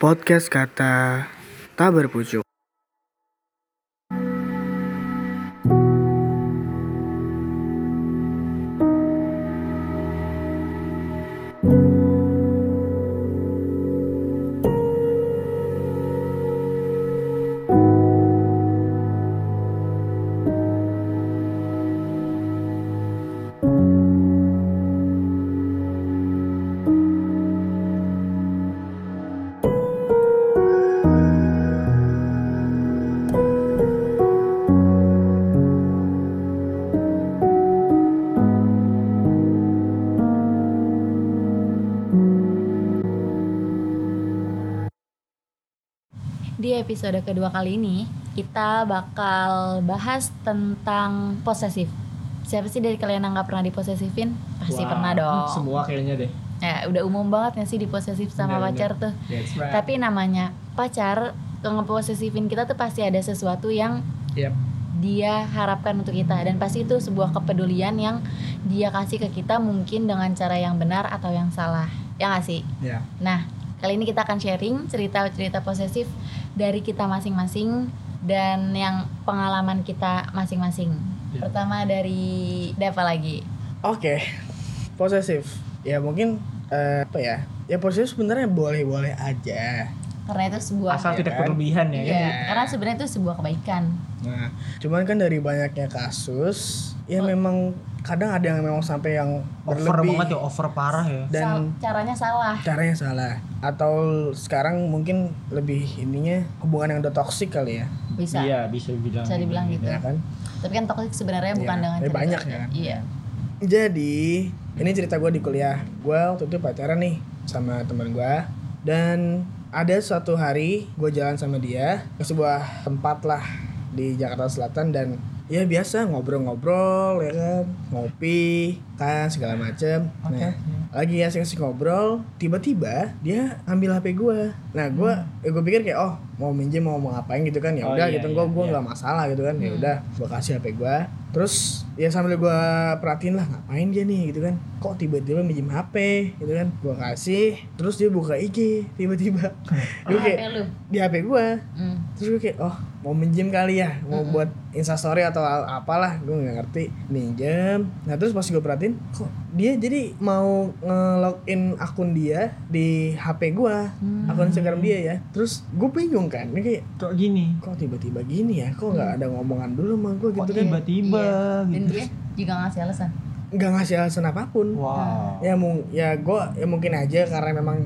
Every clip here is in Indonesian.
Podcast kata tak berpucuk. Di episode kedua kali ini kita bakal bahas tentang posesif. Siapa sih dari kalian yang nggak pernah diposesifin? Pasti Wah, pernah dong. Semua kayaknya deh. Ya, udah umum banget gak sih diposesif sama Bener, pacar bener. tuh. That's right. Tapi namanya pacar ngeposesifin kita tuh pasti ada sesuatu yang Yep. dia harapkan untuk kita dan pasti itu sebuah kepedulian yang dia kasih ke kita mungkin dengan cara yang benar atau yang salah. Ya nggak sih? Ya. Nah, kali ini kita akan sharing cerita-cerita posesif dari kita masing-masing dan yang pengalaman kita masing-masing. Ya. Pertama dari Deva lagi. Oke, posesif. Ya mungkin eh, apa ya? Ya posesif sebenarnya boleh-boleh aja. Karena itu sebuah Asal Ya tidak kan? berlebihan ya. Iya, kan? karena sebenarnya itu sebuah kebaikan. Nah, cuman kan dari banyaknya kasus, ya Oh. memang kadang ada yang memang sampai yang Over berlebih banget ya, over parah ya. dan Sal- caranya salah. caranya salah. Atau sekarang mungkin lebih ininya hubungan yang udah toksik kali ya, Bisa. Iya, bisa dibilang. Bisa dibilang gitu. ya kan? Tapi kan toxic sebenarnya bukan Iya, dengan tapi cerita- banyak ya kan? Iya. Jadi ini cerita gue di kuliah. Gue waktu itu pacaran nih sama teman gue dan ada suatu hari gue jalan sama dia ke sebuah tempat lah di Jakarta Selatan dan ya biasa ngobrol-ngobrol ya kan ngopi kan segala macem. Oke. Nah lagi asik-asik ngobrol tiba-tiba dia ambil HP gue. Nah gue ya gue pikir kayak oh mau minjem mau mau ngapain gitu kan ya Oh, udah iya, gitu iya, gue gue iya. nggak masalah gitu kan ya Hmm. udah gue kasih HP gue terus ya sambil gue perhatiin lah ngapain dia nih gitu kan kok tiba-tiba minjem HP gitu kan gue kasih terus dia buka IG tiba-tiba gue HP kayak lu. di HP gue Hmm. terus gue kayak oh mau minjem kali ya mau Mm-mm. buat instastory atau apalah gue nggak ngerti minjem nah terus pas gue perhatiin kok dia jadi mau nge-login akun dia di HP gue Hmm. akun Instagram dia ya terus gue bingung kan ini kayak Kok gini? kok tiba-tiba gini ya kok nggak ada ngomongan dulu sama gue Kok gitu kan tiba-tiba Iya. Dan gitu. dia juga ngasih alasan. nggak ngasih alasan apa pun Wow. ya mung ya gue ya mungkin aja karena memang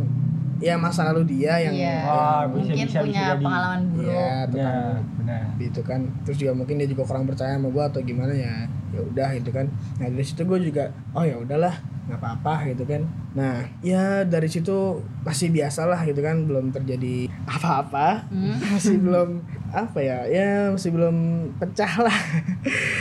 ya masa lalu dia yang Iya. Wah, yang- bisa, Mungkin bisa, punya bisa pengalaman buruk. Iya, tentang Benar, benar. gitu kan terus juga mungkin dia juga kurang percaya sama gue atau gimana ya ya udah gitu kan nah dari situ gue juga oh ya udahlah nggak apa-apa gitu kan nah ya dari situ masih biasa lah gitu kan belum terjadi apa-apa Hmm. masih belum apa ya ya masih belum pecah lah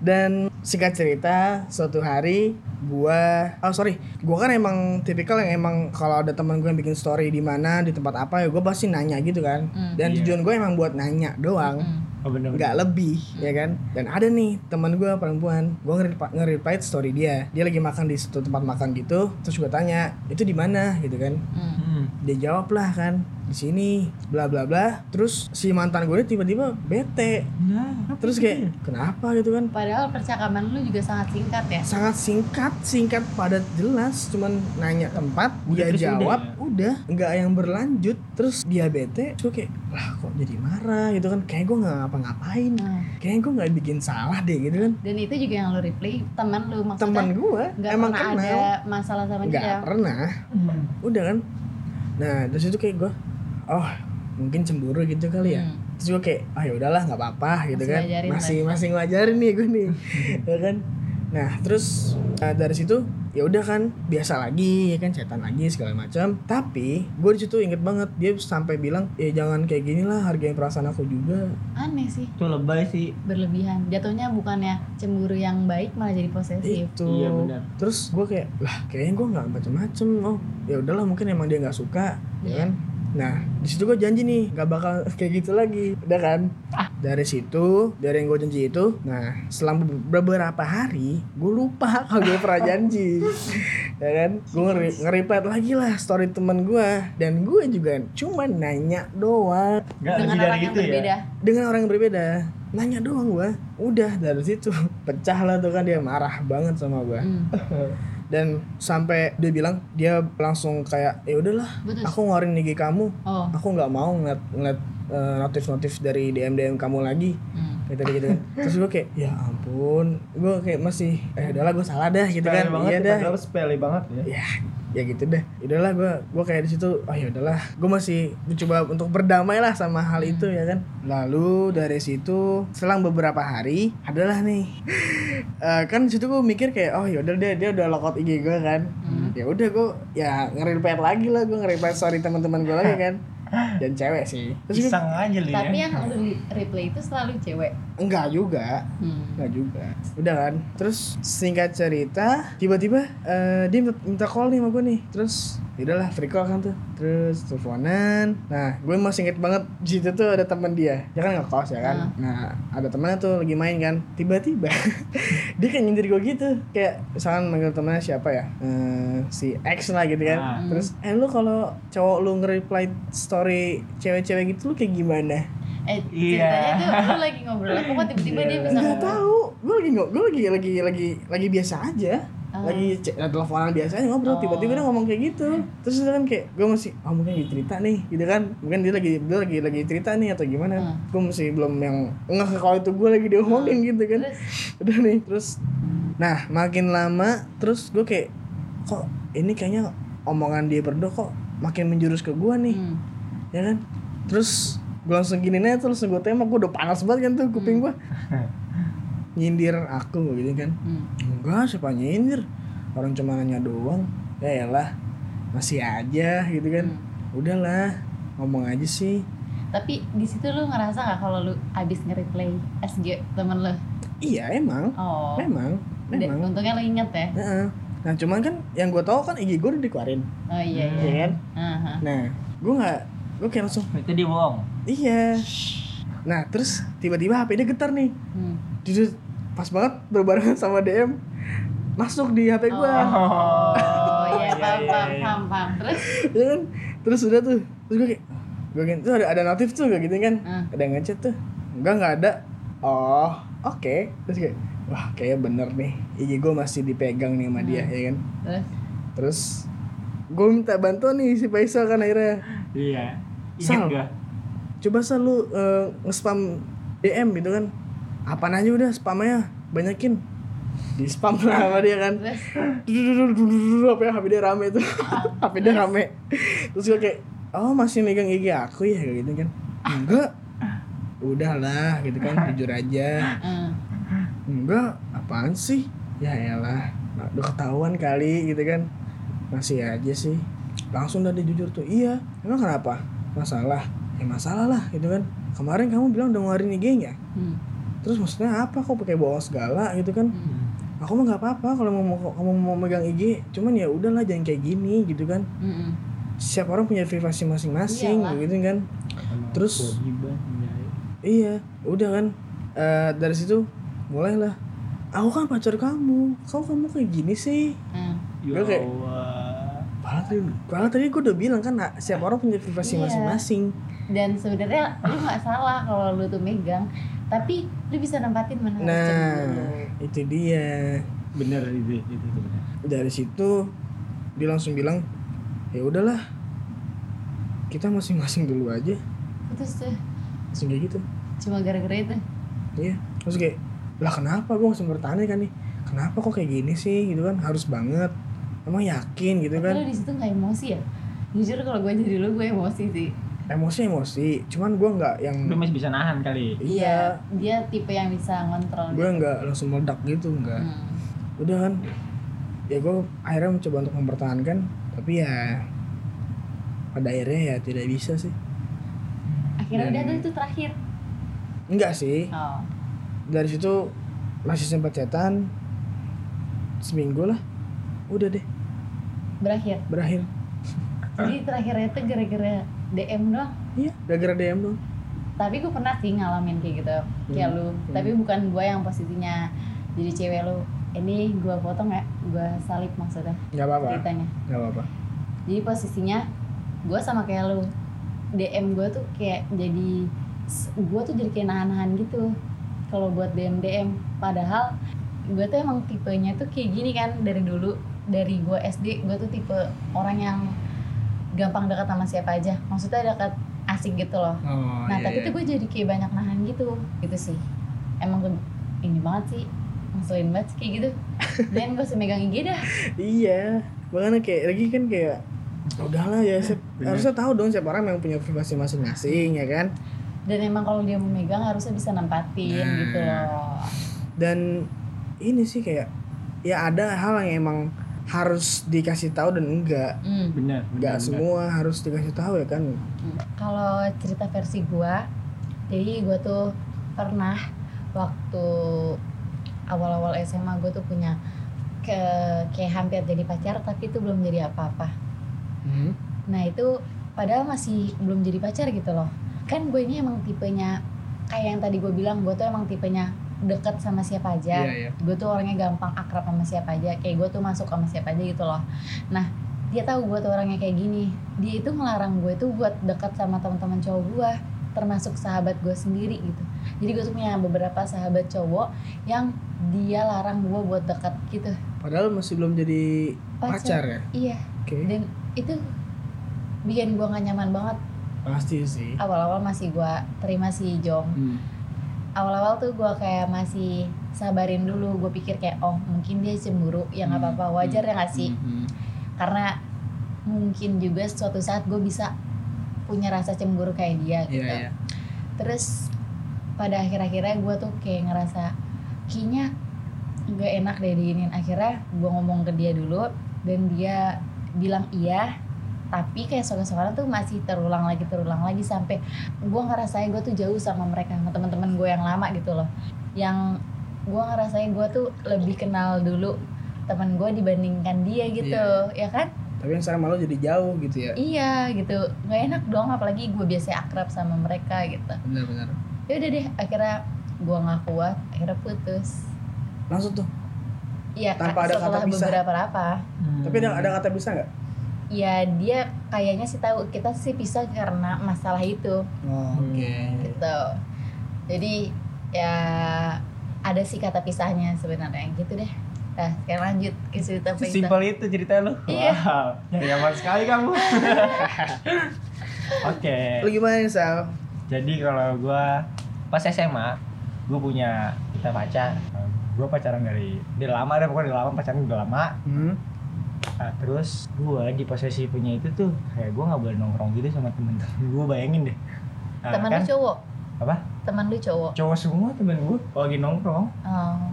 dan singkat cerita suatu hari gua oh sorry gua kan emang tipikal yang emang kalau ada teman gue yang bikin story di mana di tempat apa ya gue pasti nanya gitu kan Hmm. dan Iya. tujuan gue emang buat nanya doang Hmm. Oh benar. nggak lebih ya kan? Dan ada nih teman gue perempuan. Gue nge-reply story dia. Dia lagi makan di satu tempat makan gitu. Terus gue tanya itu di mana? Gitu kan. Hmm. Hmm. dia jawab lah kan di sini bla bla bla. Terus si mantan gue tiba-tiba bete. Nah, terus kayak kenapa? Gitu kan. Padahal percakapan lu juga sangat singkat ya. sangat singkat singkat padat jelas. Cuman nanya tempat Udah, dia udah jawab ya? Udah nggak yang berlanjut. Terus dia bete gue kayak lah kok jadi marah? Gitu kan. Kayak gue nggak ngapa-ngapain. Nah, kayaknya gue nggak bikin salah deh gitu kan. Dan itu juga yang lu reply teman lu maksudnya? Teman gue nggak emang pernah kenal. ada masalah sama nggak dia. pernah. Hmm. udah kan. Nah terus itu kayak gue oh mungkin cemburu gitu kali ya. Hmm. terus gue kayak ah ya udahlah nggak apa-apa gitu Masih kan. masih lah. masih ngajarin nih gue nih. Ya kan nah terus uh, dari situ ya udah kan biasa lagi ya kan cetan lagi segala macam tapi gue di situ inget banget dia sampai bilang ya jangan kayak gini lah hargain perasaan aku juga Aneh sih, Itu lebay sih. berlebihan. Jatuhnya bukannya cemburu yang baik malah jadi posesif. itu Iya, benar. terus gue kayak lah kayaknya gue nggak macem-macem oh ya udahlah mungkin emang dia nggak suka ya Iya. kan nah di situ gue janji nih nggak bakal kayak gitu lagi udah kan dari situ dari yang gue janji itu nah selang be- beberapa hari gue lupa kalau gue pernah janji. Ya kan? Gue ngeri nge-reply lagi lah story teman gue dan gue juga cuma nanya doang. Enggak dengan orang yang itu berbeda. ya. dengan orang yang berbeda. Nanya doang gue udah dari situ. Pecah lah tuh kan dia marah banget sama gue Hmm. dan sampai dia bilang dia langsung kayak ya udahlah aku ngeluarin IG kamu. Oh. aku nggak mau ngeliat ngeliat eh, notif-notif dari DM DM kamu lagi. Hmm. kayak tadi gitu kan. Terus gue kayak ya ampun. Gue kayak masih eh udahlah gue salah dah gitu kan. banget iya ya, dah. sepele banget ya. ya ya gitu deh. Udahlah gue gue kayak di situ oh ya udahlah gue masih mencoba untuk berdamai lah sama hal itu ya kan? Lalu dari situ selang beberapa hari adalah nih eh, kan di situ gue mikir kayak oh ya udah deh dia udah lockout IG gue kan. Ya udah gue ya nge-replay lagi lah gue nge-replay story teman-teman gue lagi kan. Dan cewek sih. Terus gue Iseng aja lu Tapi ya. yang lu replay itu selalu cewek. Enggak juga Hmm. Enggak juga. Udah kan. Terus singkat cerita, tiba-tiba eh, dia minta, call nih sama gue nih. Terus udahlah free call kan tuh. Terus teleponan. Nah, gue masih inget banget di situ tuh ada teman dia. Dia kan ngekos ya kan. Nah, ada temannya tuh lagi main kan. Tiba-tiba dia kayak nyindir gue gitu. Kayak misalkan manggil temannya siapa ya? Eh, si X lah gitu kan. Ah. Terus eh lu kalau cowok lu nge-reply story cewek-cewek gitu lu kayak gimana? Eh, Iya. ceritanya tuh lu lagi ngobrol apa kok tiba-tiba dia bisa nggak tahu. Gue lagi nggak gue lagi lagi lagi lagi biasa aja. Ah. lagi cek teleponan biasa aja ngobrol. Oh. tiba-tiba dia ngomong kayak gitu. Terus itu kan kayak gue masih oh mungkin lagi cerita nih gitu kan. Mungkin dia lagi dia lagi lagi cerita nih atau gimana. Hmm. gue masih belum yang nggak kalau itu gue lagi diomongin gitu kan. Terus? Udah nih terus. Nah makin lama terus gue kayak kok ini kayaknya omongan dia berdua kok makin menjurus ke gue nih. Hmm. ya kan? Terus gue langsung gini nih terus gue tembak gue udah panas banget kan tuh kuping gue nyindir aku gitu kan Hmm. enggak siapa nyindir orang cuma nanya doang ya elah masih aja gitu kan udahlah ngomong aja sih Tapi di situ lu ngerasa nggak kalau lu abis nge-replay SG temen lu? iya emang Oh. memang memang untungnya lu inget ya? Heeh. nah cuman kan yang gue tahu kan IG gue udah dikeluarin Oh iya ya iya. kan Aha. nah gue nggak gue kayak langsung. Itu dia bohong. iya. Nah terus tiba-tiba HP dia getar nih. Hmm. Jujur pas banget berbarengan sama DM masuk di HP gue Oh, iya Iya, paham iya, paham iya. paham paham. Terus? Ya kan? Terus udah tuh terus gue kayak gue gitu tuh ada ada notif tuh kayak gitu kan. Hmm. ada ngechat tuh enggak nggak ada. Oh oke. Terus kayak wah kayaknya bener nih IG gue masih dipegang nih sama dia ya kan. Terus? Terus gue minta bantuan nih si Faisal kan akhirnya. Iya. Sal. Gak? coba sal lu eh, nge-spam DM gitu kan apaan aja udah spamnya banyakin di spam lah sama dia kan apa ya HP dia rame tuh HP dia rame terus gue kayak oh masih megang IG aku ya kayak gitu kan enggak udahlah gitu kan jujur aja enggak apaan sih ya elah udah ketahuan kali gitu kan masih aja sih langsung dari jujur tuh iya emang kenapa masalah ya masalah lah gitu kan kemarin kamu bilang udah ngeluarin IG-nya hmm. terus maksudnya apa kok pakai bohong segala gitu kan Hmm. aku mah nggak apa-apa kalau mau mau- kamu mau megang IG cuman ya udahlah jangan kayak gini gitu kan Hmm. setiap orang punya privasi masing-masing Iyalah. gitu kan Terus- kewajiban, ya. iya udah kan Eh, dari situ mulailah aku kan pacar kamu kau kamu kayak gini sih Hmm. Ya Gue kayak- Allah. Padahal tadi padahal tadi gue udah bilang kan nah, setiap orang punya privasi Iya. masing-masing Dan sebenarnya lu nggak salah kalau lu tuh megang, tapi lu bisa nempatin mana nah cemburu. itu dia Bener itu, itu, itu bener. dari situ dia langsung bilang ya udahlah kita masing-masing dulu aja Terus tuh langsung kayak gitu cuma gara-gara itu. Iya, terus kayak lah kenapa gue langsung bertanya kan nih, kenapa kok kayak gini sih gitu kan harus banget, emang yakin gitu Tapi kan, lu di situ nggak emosi ya? Jujur kalau gue jadi lu gue emosi sih. emosi emosi, cuman gue nggak yang Lu masih bisa nahan kali. iya, Dia tipe yang bisa ngontrol. gue nggak langsung meledak gitu nggak, Hmm. udah kan, ya gue akhirnya mencoba untuk mempertahankan, tapi ya pada akhirnya ya tidak bisa sih, Akhirnya Dan- udah tuh itu terakhir. enggak sih, Oh. dari situ masih sempat chatan seminggu lah, udah deh. Berakhir. berakhir, Jadi terakhirnya itu gara-gara DM doang. iya, gara-gara DM dong, tapi gue pernah sih ngalamin kayak gitu. Kayak Hmm. lu. Hmm. tapi bukan gue yang posisinya. Jadi cewek lu. Ini gue foto nggak gue salib maksudnya. Nggak apa-apa. Ceritanya. Nggak apa-apa. Jadi posisinya gue sama kayak lu. DM gue tuh kayak jadi gue tuh jadi kayak nahan-nahan gitu. Kalau buat DM DM padahal gue tuh emang tipenya tuh kayak gini kan dari dulu dari gue SD gue tuh tipe orang yang gampang dekat sama siapa aja. Maksudnya dekat asik gitu loh. Oh, nah iya, tapi iya. tuh gue jadi kayak banyak nahan gitu. Gitu sih. Emang gue ini banget sih. Ngeselin banget sih kayak gitu. Dan gak usah megang IG dah. Iya. Makanya kayak lagi kan kayak udahlah ya Sep. Bener. harusnya tahu dong siapa orang yang punya privasi masing-masing ya kan? Dan emang kalau dia mau megang harusnya bisa nempatin Nah. gitu loh. Dan ini sih kayak ya ada hal yang emang harus dikasih tahu dan enggak Hmm. benar enggak benar, semua harus dikasih tahu ya kan Kalau cerita versi gua, jadi gua tuh pernah waktu awal-awal SMA gua tuh punya ke kayak hampir jadi pacar tapi itu belum jadi apa-apa. Hmm. Nah itu padahal masih belum jadi pacar gitu loh. Kan gue ini emang tipenya kayak yang tadi gue bilang gue tuh emang tipenya deket sama siapa aja. Iya, iya. Gue tuh orangnya gampang akrab sama siapa aja. Kayak gue tuh masuk sama siapa aja gitu loh. Nah dia tahu gue tuh orangnya kayak gini. Dia itu ngelarang gue tuh buat dekat sama teman-teman cowok gue termasuk sahabat gue sendiri gitu. Jadi gue tuh punya beberapa sahabat cowok yang dia larang gue buat dekat gitu. padahal masih belum jadi pacar, ya Iya. oke Dan itu bikin gue gak nyaman banget pasti sih awal-awal masih gua terima si Jong Hmm. Awal-awal tuh gua kayak masih sabarin dulu gue pikir kayak oh mungkin dia cemburu. Ya nggak Hmm. apa-apa wajar ya nggak sih? Hmm. karena mungkin juga suatu saat gue bisa punya rasa cemburu kayak dia gitu. iya. Iya terus pada akhir-akhirnya gue tuh kayak ngerasa kayaknya nggak enak deh diinin. Akhirnya gue ngomong ke dia dulu dan dia bilang iya tapi kayak soal-soalnya tuh masih terulang lagi terulang lagi sampai gue ngerasain gue tuh jauh sama mereka sama teman-teman gue yang lama gitu loh. Yang gue ngerasain gue tuh lebih kenal dulu teman gue dibandingkan dia gitu ya kan? Tapi yang sekarang malu jadi jauh gitu ya? Iya gitu nggak enak dong apalagi gue biasa akrab sama mereka gitu. Benar-benar ya udah deh akhirnya gue nggak kuat akhirnya putus. Langsung tuh? Iya Tanpa ada kata pisah. beberapa apa. Hmm. tapi ada ada kata bisa nggak ya dia kayaknya sih tahu kita sih pisah karena masalah itu oh, oke gitu jadi ya ada sih kata pisahnya sebenarnya gitu deh nah sekarang lanjut ke cerita cerita Sesimpel itu cerita lu. Iya. Wow, nyaman sekali kamu. Oke. lu gimana nih Sal Jadi kalau gua pas SMA, gua punya kita pacar. Gua pacaran dari dari lama deh pokoknya dari lama pacaran udah lama. hmm? Nah, terus gua di posisi punya itu tuh kayak gua nggak boleh nongkrong gitu sama temen-temen. Gua bayangin deh. Nah, teman kan, lu cowok? Apa? teman lu cowok? Cowok semua temen gua kalau lagi nongkrong. Oh.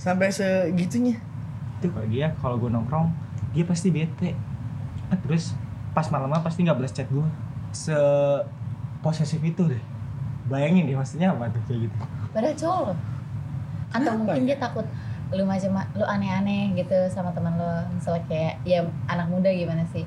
Sampai segitunya? Itu kalau dia kalau gue nongkrong dia pasti bete. Ah, terus pas malamnya pasti nggak balas chat gue se posesif itu deh. Bayangin deh maksudnya apa tuh kayak gitu? Padahal cowok atau Kenapa mungkin ya? dia takut lu macam lu aneh-aneh gitu sama teman lo misalnya kayak ya anak muda gimana sih?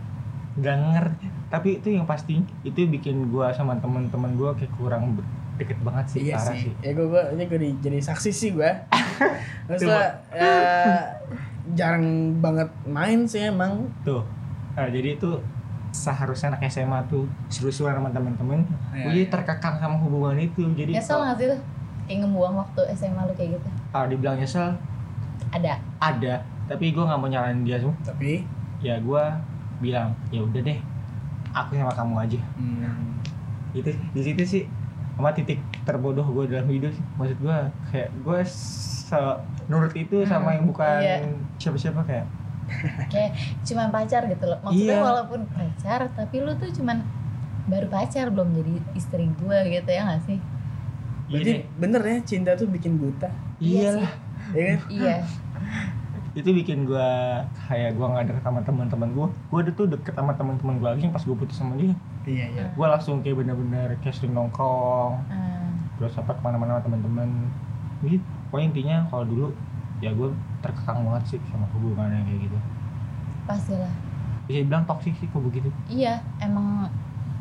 Nggak ngerti. Tapi itu yang pasti itu bikin gue sama teman-teman gue kayak kurang deket banget sih iya parah sih. ya gue gue ini gue di- jadi saksi sih gue maksudnya ya, jarang banget main sih emang. Tuh. Nah, jadi itu seharusnya anak SMA tuh seru-seruan sama teman-teman Iya, gue iya. terkekang sama hubungan itu. Jadi nyesel nggak sih tuh? Kayak ngebuang waktu SMA lu kayak gitu. Kalau dibilang nyesel ada. Ada. Tapi gue nggak mau nyalain dia semua. Tapi? Ya gue bilang ya udah deh aku sama kamu aja. Hmm, gitu di situ sih sama titik terbodoh gue dalam hidup sih. Maksud gue kayak gue se nurut itu sama Hmm, yang bukan iya. siapa-siapa kayak kayak cuman pacar gitu loh. Maksudnya Iya. walaupun pacar tapi lu tuh cuman baru pacar belum jadi istri gue gitu ya nggak sih? Berarti iya bener ya cinta tuh bikin buta? Iya iyalah ya kan? Iya. Itu bikin gue kayak gue nggak deket sama teman-teman gue gue udah tuh deket sama teman-teman gue lagi yang pas gue putus sama dia. Iya iya. Gue langsung kayak bener-bener sering nongkrong Ah, terus apa ke mana-mana sama teman-teman. Gitu. Pokoknya intinya kalau dulu ya gue terkekang banget sih sama hubungannya kayak gitu. Pastilah bisa dibilang toksik sih kok begitu? Iya emang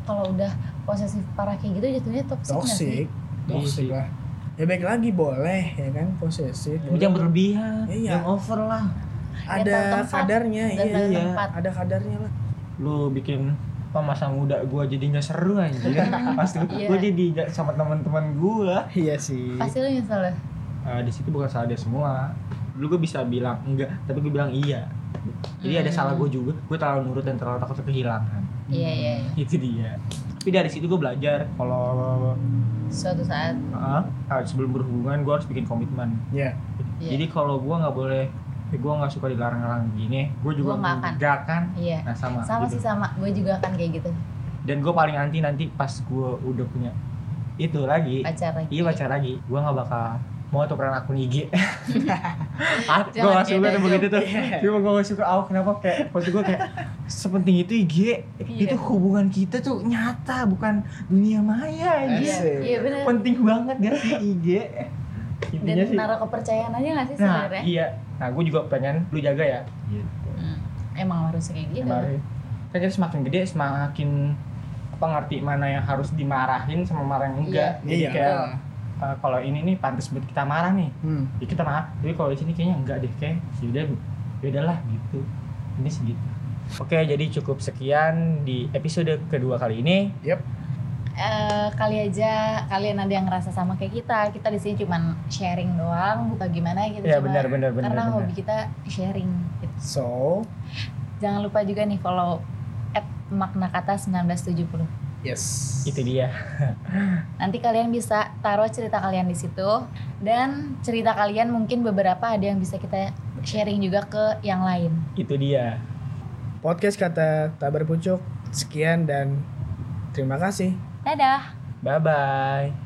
kalau udah posesif parah kayak gitu jatuhnya toxic toxic. Iya. lah ya baik lagi boleh ya kan posesif boleh. Jangan berlebihan, Iya. yang over lah. Tahu ada kadarnya iya iya ada kadarnya lah Lu bikin apa masa muda gua jadi nggak seru anjir. Pasti Iya. gua jadi nggak sama teman-teman gua. iya sih Pasti lu nyesel ya? Eh, di situ bukan salah dia semua. Dulu gue bisa bilang enggak, tapi gue bilang iya. Jadi ada Hmm. salah gue juga. Gue terlalu nurut dan terlalu takut kehilangan. Iya iya. iya. Itu dia. Tapi dari situ gue belajar kalau Suatu saat ah, sebelum berhubungan gue harus bikin komitmen. ya Iya. Jadi kalau gue nggak boleh, eh, gue nggak suka dilarang-larang gini, gue juga Gua akan. nggak akan. iya. Nah sama. Sama gitu. sih sama. Gue juga akan kayak gitu. Dan gue paling anti nanti pas gue udah punya itu lagi, Pacar lagi. iya pacar lagi, gue nggak bakal mau tukeran akun IG. ah, gue gak suka tuh begitu tuh. Iya. Cuma gue gak suka, oh kenapa kayak waktu gue kayak sepenting itu IG. Iya. Itu hubungan kita tuh nyata, bukan dunia maya Iya, aja. Iya. Penting banget gak sih IG? Dan Intinya sih. naruh kepercayaan aja gak sih Nah, sebenarnya? iya. Nah, gue juga pengen lu jaga ya. Hmm. Emang harus kayak gitu. Kemarin. Kan kita semakin gede semakin apa ngerti mana yang harus dimarahin sama marah yang enggak. Iya. Jadi Iya. kayak uh, kalau ini nih pantas buat kita marah nih. hmm. Ya kita marah. Tapi kalau di sini kayaknya enggak deh kayak yaudah yaudahlah gitu. Ini segitu. Oke, jadi cukup sekian di episode kedua kali ini. yep Eh, kali aja kalian ada yang ngerasa sama kayak kita. Kita di sini cuman sharing doang, bukan gimana gitu. Iya, cuma benar, benar, benar, Karena benar. hobi kita sharing. Gitu. so Jangan lupa juga nih follow at makna kata 1970. Yes Itu dia. Nanti kalian bisa taruh cerita kalian di situ dan cerita kalian mungkin beberapa ada yang bisa kita sharing juga ke yang lain. Itu dia. podcast kata tak berpucuk sekian dan terima kasih Dadah. Bye bye.